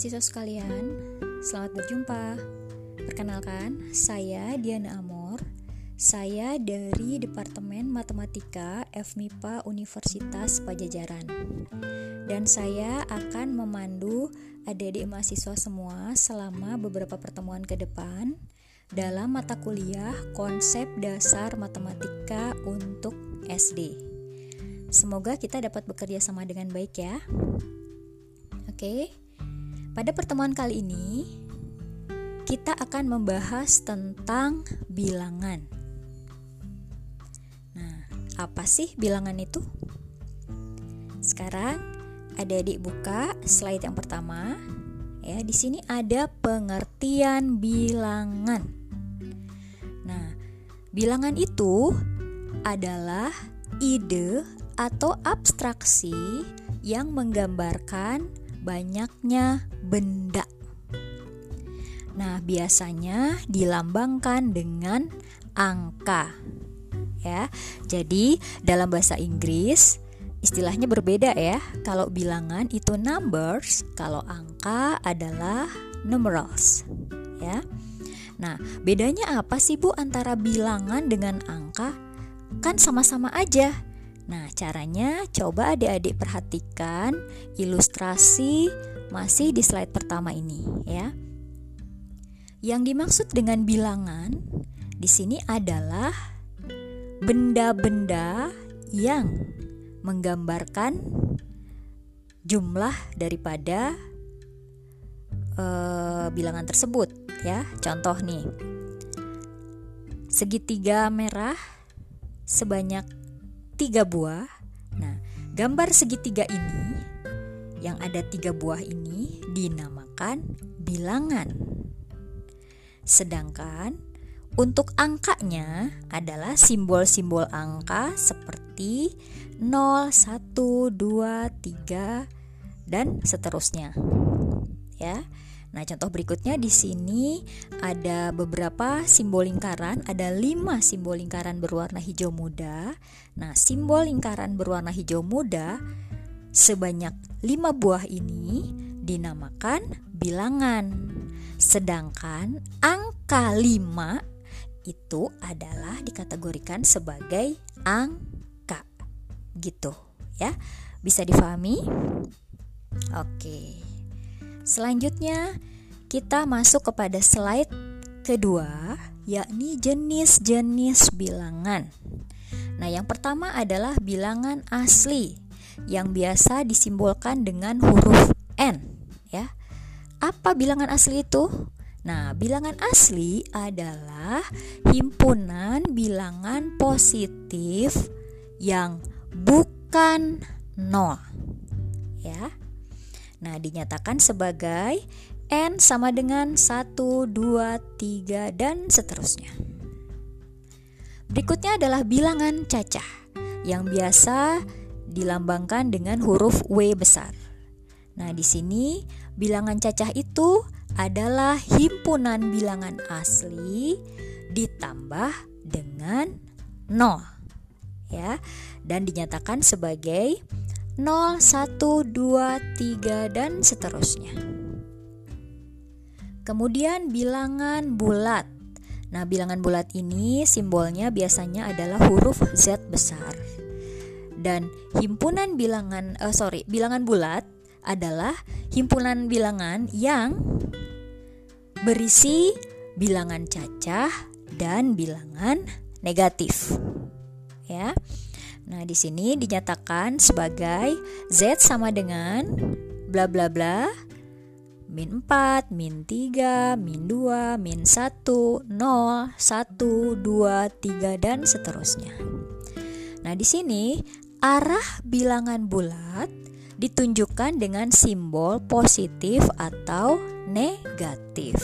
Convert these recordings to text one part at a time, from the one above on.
mahasiswa sekalian, selamat berjumpa. Perkenalkan, saya Diana Amor. Saya dari Departemen Matematika FMIPA Universitas Pajajaran. Dan saya akan memandu adik-adik mahasiswa semua selama beberapa pertemuan ke depan dalam mata kuliah konsep dasar matematika untuk SD. Semoga kita dapat bekerja sama dengan baik ya. Oke. Pada pertemuan kali ini kita akan membahas tentang bilangan. Nah, apa sih bilangan itu? Sekarang adik-adik buka slide yang pertama. Ya, di sini ada pengertian bilangan. Nah, bilangan itu adalah ide atau abstraksi yang menggambarkan banyaknya benda. Nah, biasanya dilambangkan dengan angka. Ya. Jadi, dalam bahasa Inggris istilahnya berbeda ya. Kalau bilangan itu numbers, kalau angka adalah numerals. Ya. Nah, bedanya apa sih Bu antara bilangan dengan angka? Kan sama-sama aja Nah, caranya coba adik-adik perhatikan ilustrasi masih di slide pertama ini ya. Yang dimaksud dengan bilangan di sini adalah benda-benda yang menggambarkan jumlah daripada uh, bilangan tersebut ya. Contoh nih. Segitiga merah sebanyak tiga buah. Nah, gambar segitiga ini yang ada tiga buah ini dinamakan bilangan. Sedangkan untuk angkanya adalah simbol-simbol angka seperti 0, 1, 2, 3 dan seterusnya. Ya. Nah, contoh berikutnya di sini ada beberapa simbol lingkaran, ada lima simbol lingkaran berwarna hijau muda. Nah, simbol lingkaran berwarna hijau muda sebanyak lima buah ini dinamakan bilangan. Sedangkan angka lima itu adalah dikategorikan sebagai angka. Gitu, ya. Bisa difahami? Oke. Selanjutnya, kita masuk kepada slide kedua, yakni jenis-jenis bilangan. Nah, yang pertama adalah bilangan asli yang biasa disimbolkan dengan huruf N, ya. Apa bilangan asli itu? Nah, bilangan asli adalah himpunan bilangan positif yang bukan nol. Ya. Nah, dinyatakan sebagai N sama dengan 1, 2, 3, dan seterusnya. Berikutnya adalah bilangan cacah yang biasa dilambangkan dengan huruf W besar. Nah, di sini bilangan cacah itu adalah himpunan bilangan asli ditambah dengan 0 ya dan dinyatakan sebagai 0, 1, 2, 3, dan seterusnya. Kemudian bilangan bulat. Nah, bilangan bulat ini simbolnya biasanya adalah huruf Z besar. Dan himpunan bilangan uh, sorry, bilangan bulat adalah himpunan bilangan yang berisi bilangan cacah dan bilangan negatif. Ya. Nah, di sini dinyatakan sebagai Z sama dengan bla bla bla min 4, min 3, min 2, min 1, 0, 1, 2, 3 dan seterusnya. Nah, di sini arah bilangan bulat ditunjukkan dengan simbol positif atau negatif.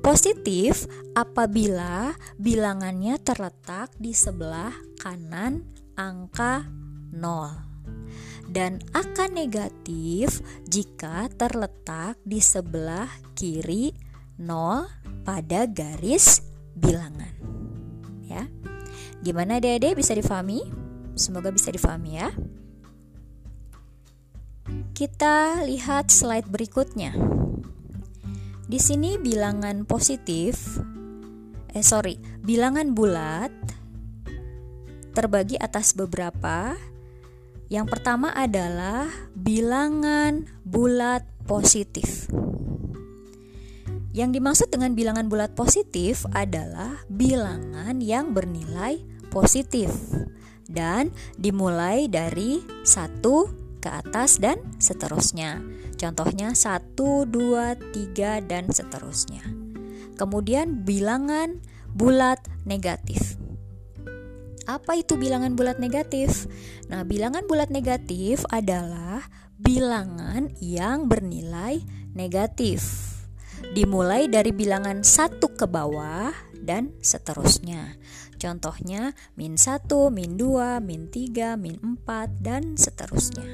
Positif apabila bilangannya terletak di sebelah kanan angka 0 dan akan negatif jika terletak di sebelah kiri 0 pada garis bilangan. Ya. Gimana Dede bisa difahami? Semoga bisa difahami ya. Kita lihat slide berikutnya. Di sini bilangan positif eh sorry, bilangan bulat terbagi atas beberapa. Yang pertama adalah bilangan bulat positif. Yang dimaksud dengan bilangan bulat positif adalah bilangan yang bernilai positif dan dimulai dari satu ke atas dan seterusnya. Contohnya 1, 2, 3 dan seterusnya. Kemudian bilangan bulat negatif. Apa itu bilangan bulat negatif? Nah, bilangan bulat negatif adalah bilangan yang bernilai negatif dimulai dari bilangan satu ke bawah dan seterusnya. Contohnya min 1, min 2, min 3, min 4, dan seterusnya.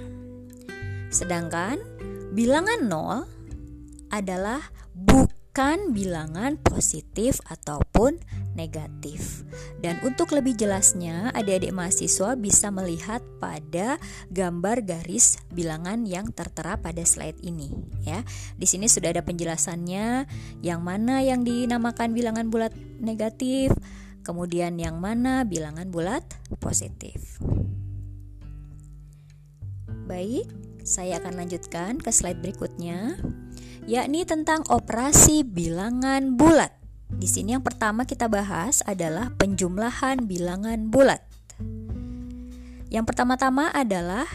Sedangkan bilangan 0 adalah bukan bilangan positif ataupun negatif. Dan untuk lebih jelasnya, adik-adik mahasiswa bisa melihat pada gambar garis bilangan yang tertera pada slide ini ya. Di sini sudah ada penjelasannya yang mana yang dinamakan bilangan bulat negatif, kemudian yang mana bilangan bulat positif. Baik, saya akan lanjutkan ke slide berikutnya yakni tentang operasi bilangan bulat. Di sini yang pertama kita bahas adalah penjumlahan bilangan bulat. Yang pertama-tama adalah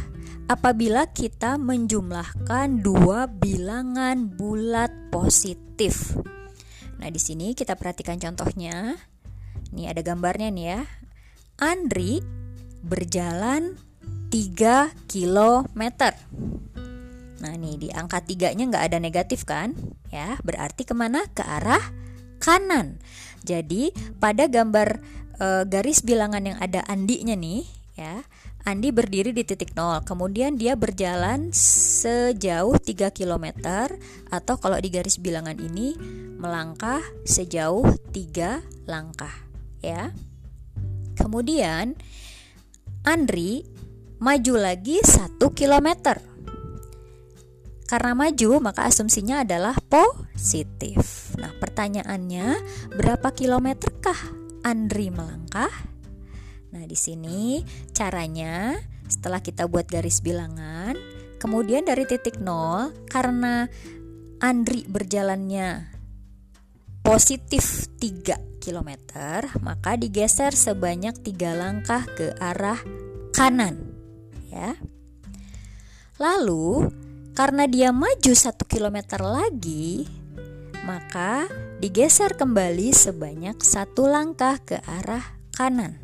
apabila kita menjumlahkan dua bilangan bulat positif. Nah, di sini kita perhatikan contohnya. Ini ada gambarnya nih ya. Andri berjalan 3 km. Nah, nih di angka tiganya nggak ada negatif kan? Ya, berarti ke mana? Ke arah kanan. Jadi pada gambar e, garis bilangan yang ada andinya nih, ya, Andi berdiri di titik nol, kemudian dia berjalan sejauh 3 km atau kalau di garis bilangan ini melangkah sejauh 3 langkah, ya. Kemudian Andri maju lagi 1 km karena maju, maka asumsinya adalah positif. Nah, pertanyaannya, berapa kilometerkah Andri melangkah? Nah, di sini caranya setelah kita buat garis bilangan, kemudian dari titik nol, karena Andri berjalannya positif 3 km, maka digeser sebanyak tiga langkah ke arah kanan. Ya. Lalu karena dia maju satu kilometer lagi, maka digeser kembali sebanyak satu langkah ke arah kanan.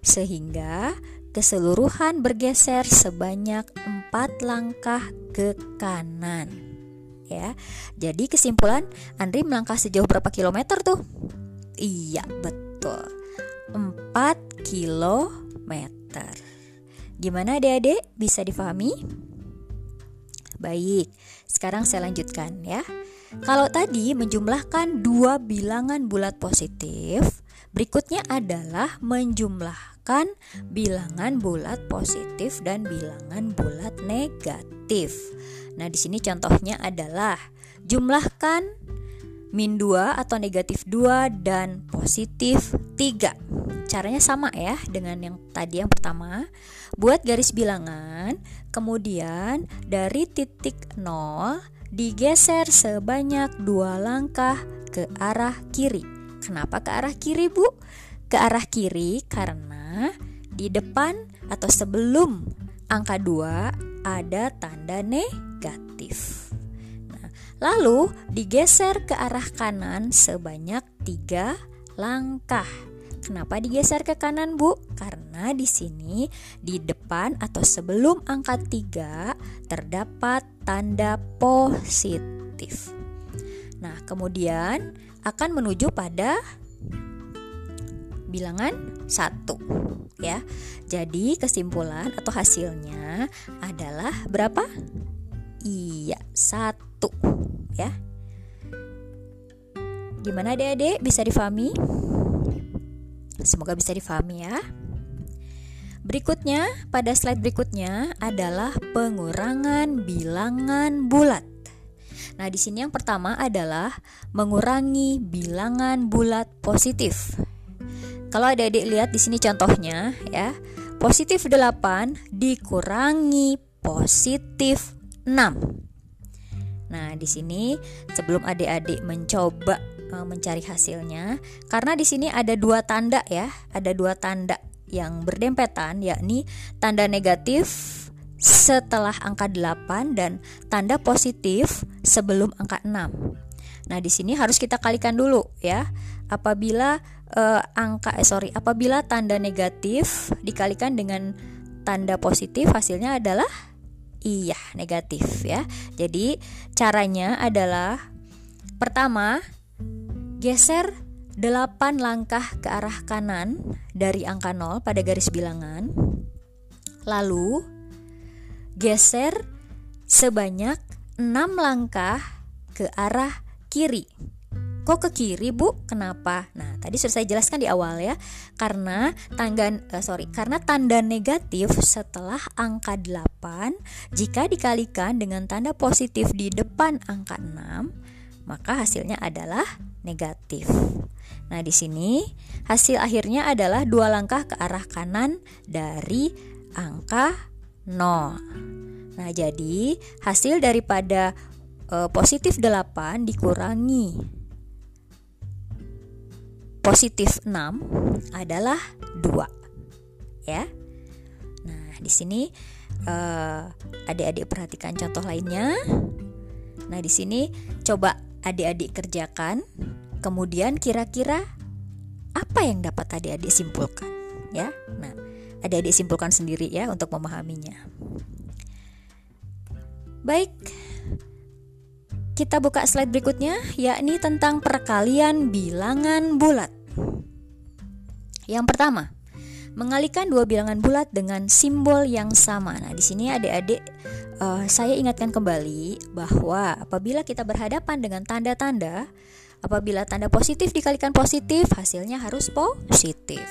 Sehingga keseluruhan bergeser sebanyak empat langkah ke kanan. Ya, jadi kesimpulan Andri melangkah sejauh berapa kilometer tuh? Iya, betul. 4 kilometer. Gimana adik-adik? Bisa difahami? Baik, sekarang saya lanjutkan ya. Kalau tadi menjumlahkan dua bilangan bulat positif, berikutnya adalah menjumlahkan bilangan bulat positif dan bilangan bulat negatif. Nah, di sini contohnya adalah jumlahkan min 2 atau negatif 2 dan positif 3. Caranya sama ya dengan yang tadi yang pertama. Buat garis bilangan, kemudian dari titik 0 digeser sebanyak dua langkah ke arah kiri. Kenapa ke arah kiri, Bu? Ke arah kiri karena di depan atau sebelum angka 2 ada tanda negatif. Nah, lalu digeser ke arah kanan sebanyak tiga langkah. Kenapa digeser ke kanan, Bu? Karena di sini di depan atau sebelum angka 3 terdapat tanda positif. Nah, kemudian akan menuju pada bilangan 1 ya. Jadi kesimpulan atau hasilnya adalah berapa? Iya, 1 ya. Gimana adik-adik bisa difahami? Semoga bisa difahami ya. Berikutnya, pada slide berikutnya adalah pengurangan bilangan bulat. Nah, di sini yang pertama adalah mengurangi bilangan bulat positif. Kalau adik-adik lihat di sini contohnya ya, positif 8 dikurangi positif 6. Nah, di sini sebelum adik-adik mencoba mencari hasilnya, karena di sini ada dua tanda ya, ada dua tanda yang berdempetan yakni tanda negatif setelah angka 8 dan tanda positif sebelum angka 6. Nah, di sini harus kita kalikan dulu ya. Apabila uh, angka eh sorry, apabila tanda negatif dikalikan dengan tanda positif hasilnya adalah iya, negatif ya. Jadi, caranya adalah pertama geser 8 langkah ke arah kanan dari angka 0 pada garis bilangan. Lalu geser sebanyak 6 langkah ke arah kiri. Kok ke kiri, Bu? Kenapa? Nah, tadi sudah saya jelaskan di awal ya. Karena tangga uh, sorry, karena tanda negatif setelah angka 8 jika dikalikan dengan tanda positif di depan angka 6, maka hasilnya adalah negatif. Nah, di sini hasil akhirnya adalah dua langkah ke arah kanan dari angka 0. Nah, jadi hasil daripada e, positif 8 dikurangi positif 6 adalah 2. Ya. Nah, di sini e, adik-adik perhatikan contoh lainnya. Nah, di sini coba adik-adik kerjakan Kemudian kira-kira apa yang dapat adik-adik simpulkan ya? Nah, adik-adik simpulkan sendiri ya untuk memahaminya. Baik. Kita buka slide berikutnya yakni tentang perkalian bilangan bulat. Yang pertama, mengalihkan dua bilangan bulat dengan simbol yang sama. Nah, di sini adik-adik uh, saya ingatkan kembali bahwa apabila kita berhadapan dengan tanda-tanda Apabila tanda positif dikalikan positif, hasilnya harus positif.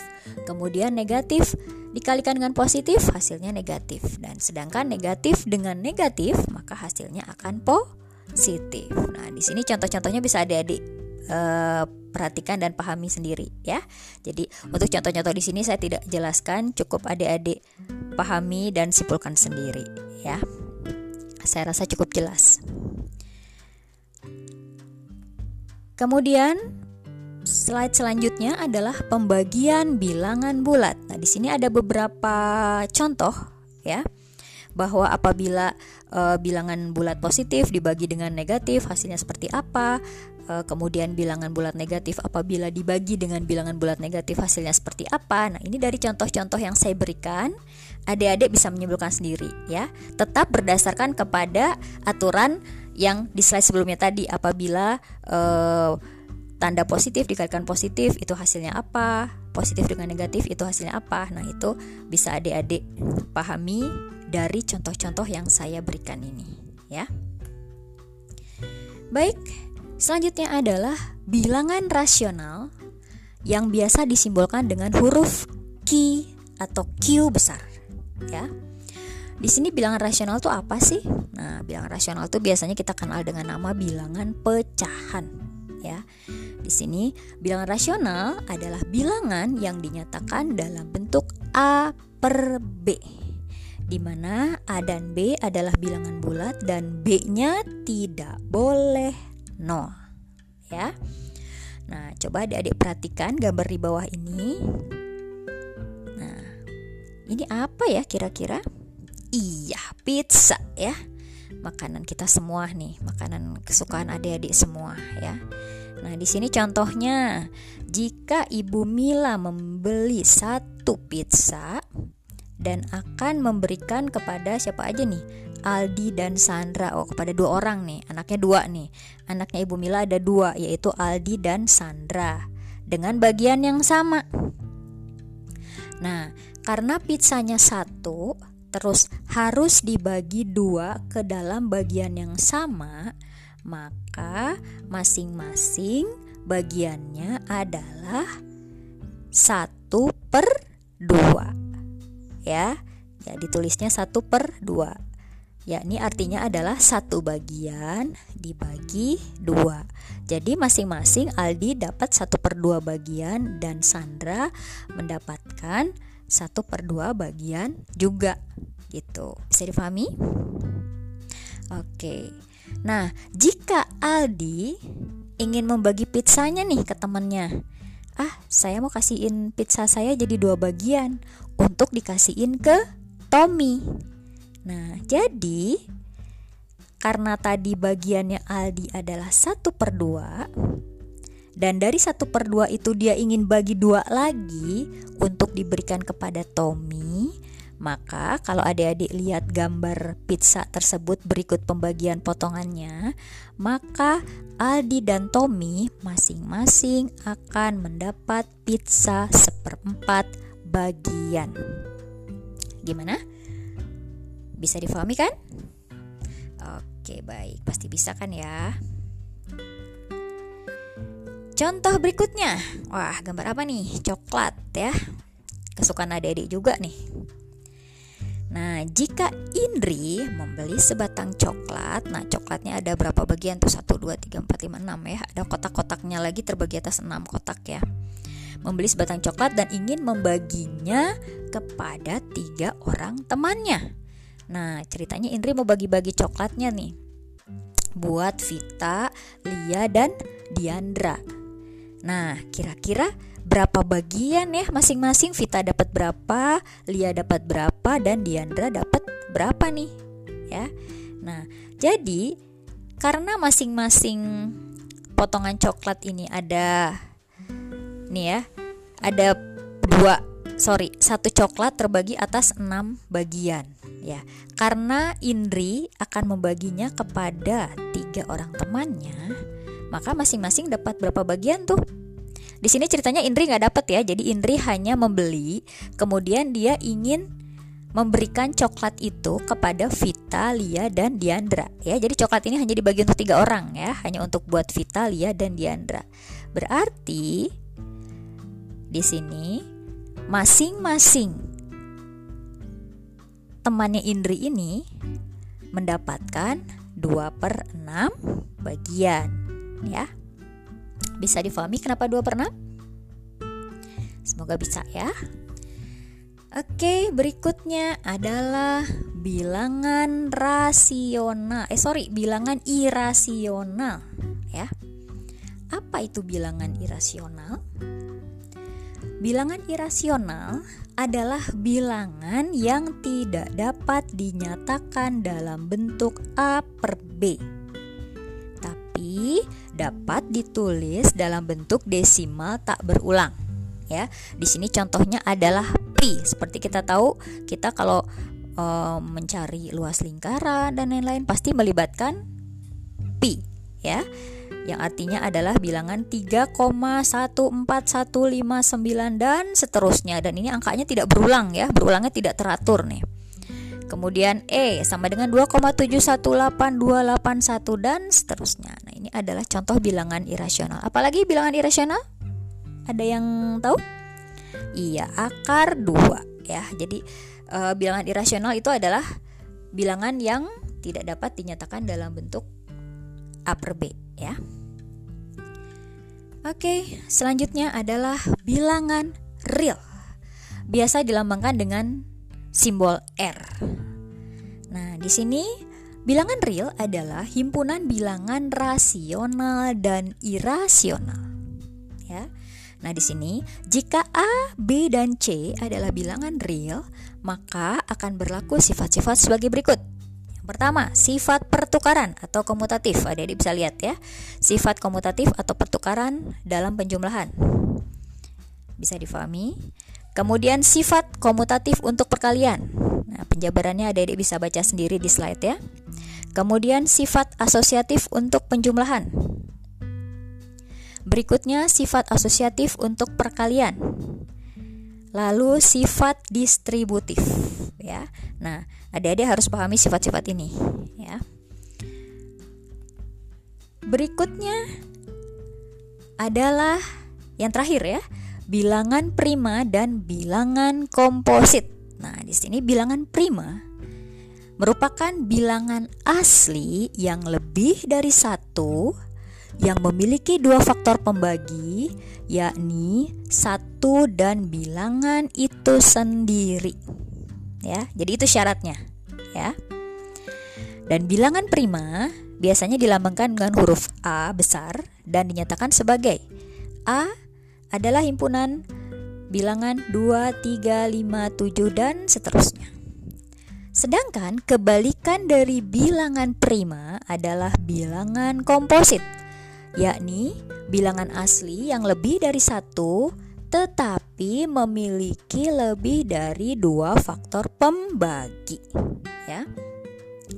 Kemudian negatif dikalikan dengan positif, hasilnya negatif. Dan sedangkan negatif dengan negatif, maka hasilnya akan positif. Nah, di sini contoh-contohnya bisa adik-adik uh, perhatikan dan pahami sendiri ya. Jadi untuk contoh-contoh di sini saya tidak jelaskan, cukup adik-adik pahami dan simpulkan sendiri ya. Saya rasa cukup jelas. Kemudian slide selanjutnya adalah pembagian bilangan bulat. Nah, di sini ada beberapa contoh ya bahwa apabila e, bilangan bulat positif dibagi dengan negatif hasilnya seperti apa. E, kemudian bilangan bulat negatif apabila dibagi dengan bilangan bulat negatif hasilnya seperti apa. Nah, ini dari contoh-contoh yang saya berikan, adik-adik bisa menyimpulkan sendiri ya. Tetap berdasarkan kepada aturan yang di slide sebelumnya tadi apabila uh, tanda positif dikalikan positif itu hasilnya apa positif dengan negatif itu hasilnya apa nah itu bisa adik-adik pahami dari contoh-contoh yang saya berikan ini ya baik selanjutnya adalah bilangan rasional yang biasa disimbolkan dengan huruf Q atau Q besar ya di sini bilangan rasional itu apa sih? Nah, bilangan rasional itu biasanya kita kenal dengan nama bilangan pecahan, ya. Di sini bilangan rasional adalah bilangan yang dinyatakan dalam bentuk A per B di mana A dan B adalah bilangan bulat dan B-nya tidak boleh nol. Ya. Nah, coba adik-adik perhatikan gambar di bawah ini. Nah, ini apa ya kira-kira? Iya, pizza ya. Makanan kita semua nih, makanan kesukaan adik-adik semua ya. Nah, di sini contohnya, jika Ibu Mila membeli satu pizza dan akan memberikan kepada siapa aja nih? Aldi dan Sandra. Oh, kepada dua orang nih, anaknya dua nih. Anaknya Ibu Mila ada dua, yaitu Aldi dan Sandra. Dengan bagian yang sama. Nah, karena pizzanya satu, terus harus dibagi dua ke dalam bagian yang sama, maka masing-masing bagiannya adalah satu per dua. ya. Ya, ditulisnya 1 per 2. Ya, ini artinya adalah satu bagian dibagi dua. Jadi masing-masing Aldi dapat 1 per 2 bagian dan Sandra mendapatkan 1 per 2 bagian juga gitu. Bisa difahami? Oke. Nah, jika Aldi ingin membagi pizzanya nih ke temannya, ah saya mau kasihin pizza saya jadi dua bagian untuk dikasihin ke Tommy. Nah jadi karena tadi bagiannya Aldi adalah satu per dua dan dari satu per dua itu dia ingin bagi dua lagi untuk diberikan kepada Tommy maka kalau adik-adik lihat gambar pizza tersebut berikut pembagian potongannya, maka Aldi dan Tommy masing-masing akan mendapat pizza seperempat bagian. Gimana? Bisa difahami kan? Oke, baik. Pasti bisa kan ya? Contoh berikutnya. Wah, gambar apa nih? Coklat ya. Kesukaan adik-adik juga nih. Nah, jika Indri membeli sebatang coklat, nah coklatnya ada berapa bagian tuh? 1 2 3 4 5 6 ya. Ada kotak-kotaknya lagi terbagi atas 6 kotak ya. Membeli sebatang coklat dan ingin membaginya kepada tiga orang temannya. Nah, ceritanya Indri mau bagi-bagi coklatnya nih. Buat Vita, Lia dan Diandra. Nah, kira-kira berapa bagian ya masing-masing Vita dapat berapa, Lia dapat berapa dan Diandra dapat berapa nih ya. Nah, jadi karena masing-masing potongan coklat ini ada nih ya, ada dua sorry satu coklat terbagi atas enam bagian ya karena Indri akan membaginya kepada tiga orang temannya maka masing-masing dapat berapa bagian tuh di sini ceritanya Indri nggak dapat ya, jadi Indri hanya membeli, kemudian dia ingin memberikan coklat itu kepada Vita, Lia, dan Diandra. Ya, jadi coklat ini hanya dibagi untuk tiga orang ya, hanya untuk buat Vita, Lia, dan Diandra. Berarti di sini masing-masing temannya Indri ini mendapatkan 2 per 6 bagian ya. Bisa difahami kenapa 2 per 6? Semoga bisa ya. Oke, berikutnya adalah bilangan rasional. Eh sorry, bilangan irasional ya. Apa itu bilangan irasional? Bilangan irasional adalah bilangan yang tidak dapat dinyatakan dalam bentuk A per B tapi dapat ditulis dalam bentuk desimal tak berulang. Ya, di sini contohnya adalah pi. Seperti kita tahu, kita kalau e, mencari luas lingkaran dan lain-lain pasti melibatkan pi, ya. Yang artinya adalah bilangan 3,14159 dan seterusnya dan ini angkanya tidak berulang ya, berulangnya tidak teratur nih. Kemudian E sama dengan 2,718281 dan seterusnya. Nah, ini adalah contoh bilangan irasional. Apalagi bilangan irasional? Ada yang tahu? Iya, akar 2 ya. Jadi e, bilangan irasional itu adalah bilangan yang tidak dapat dinyatakan dalam bentuk A per B ya. Oke, selanjutnya adalah bilangan real. Biasa dilambangkan dengan simbol R. Nah, di sini bilangan real adalah himpunan bilangan rasional dan irasional. Ya. Nah, di sini jika A, B dan C adalah bilangan real, maka akan berlaku sifat-sifat sebagai berikut. Pertama, sifat pertukaran atau komutatif. Ada di bisa lihat ya. Sifat komutatif atau pertukaran dalam penjumlahan. Bisa difahami? Kemudian sifat komutatif untuk perkalian. Nah, penjabarannya adik-adik bisa baca sendiri di slide ya. Kemudian sifat asosiatif untuk penjumlahan. Berikutnya sifat asosiatif untuk perkalian. Lalu sifat distributif ya. Nah, adik-adik harus pahami sifat-sifat ini ya. Berikutnya adalah yang terakhir ya, bilangan prima dan bilangan komposit. Nah, di sini bilangan prima merupakan bilangan asli yang lebih dari satu yang memiliki dua faktor pembagi yakni satu dan bilangan itu sendiri. Ya jadi itu syaratnya ya. Dan bilangan prima biasanya dilambangkan dengan huruf A besar dan dinyatakan sebagai A adalah himpunan bilangan 2, 3, 5, 7 dan seterusnya. Sedangkan kebalikan dari bilangan prima adalah bilangan komposit, yakni bilangan asli yang lebih dari satu tetapi memiliki lebih dari dua faktor pembagi. Ya.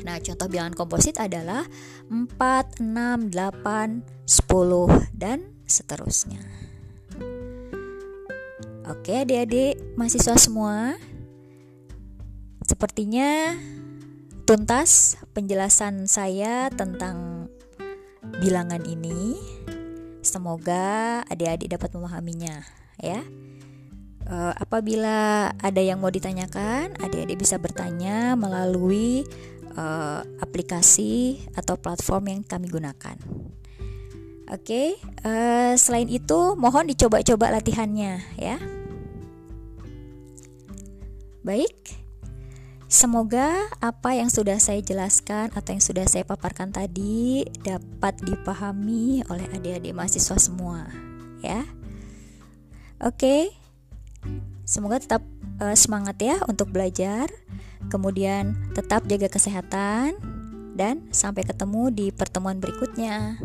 Nah, contoh bilangan komposit adalah 4, 6, 8, 10 dan seterusnya. Oke, adik-adik mahasiswa semua, Sepertinya tuntas penjelasan saya tentang bilangan ini. Semoga adik-adik dapat memahaminya, ya. Uh, apabila ada yang mau ditanyakan, adik-adik bisa bertanya melalui uh, aplikasi atau platform yang kami gunakan. Oke, uh, selain itu mohon dicoba-coba latihannya, ya. Baik. Semoga apa yang sudah saya jelaskan atau yang sudah saya paparkan tadi dapat dipahami oleh adik-adik mahasiswa semua, ya. Oke. Semoga tetap uh, semangat ya untuk belajar. Kemudian tetap jaga kesehatan dan sampai ketemu di pertemuan berikutnya.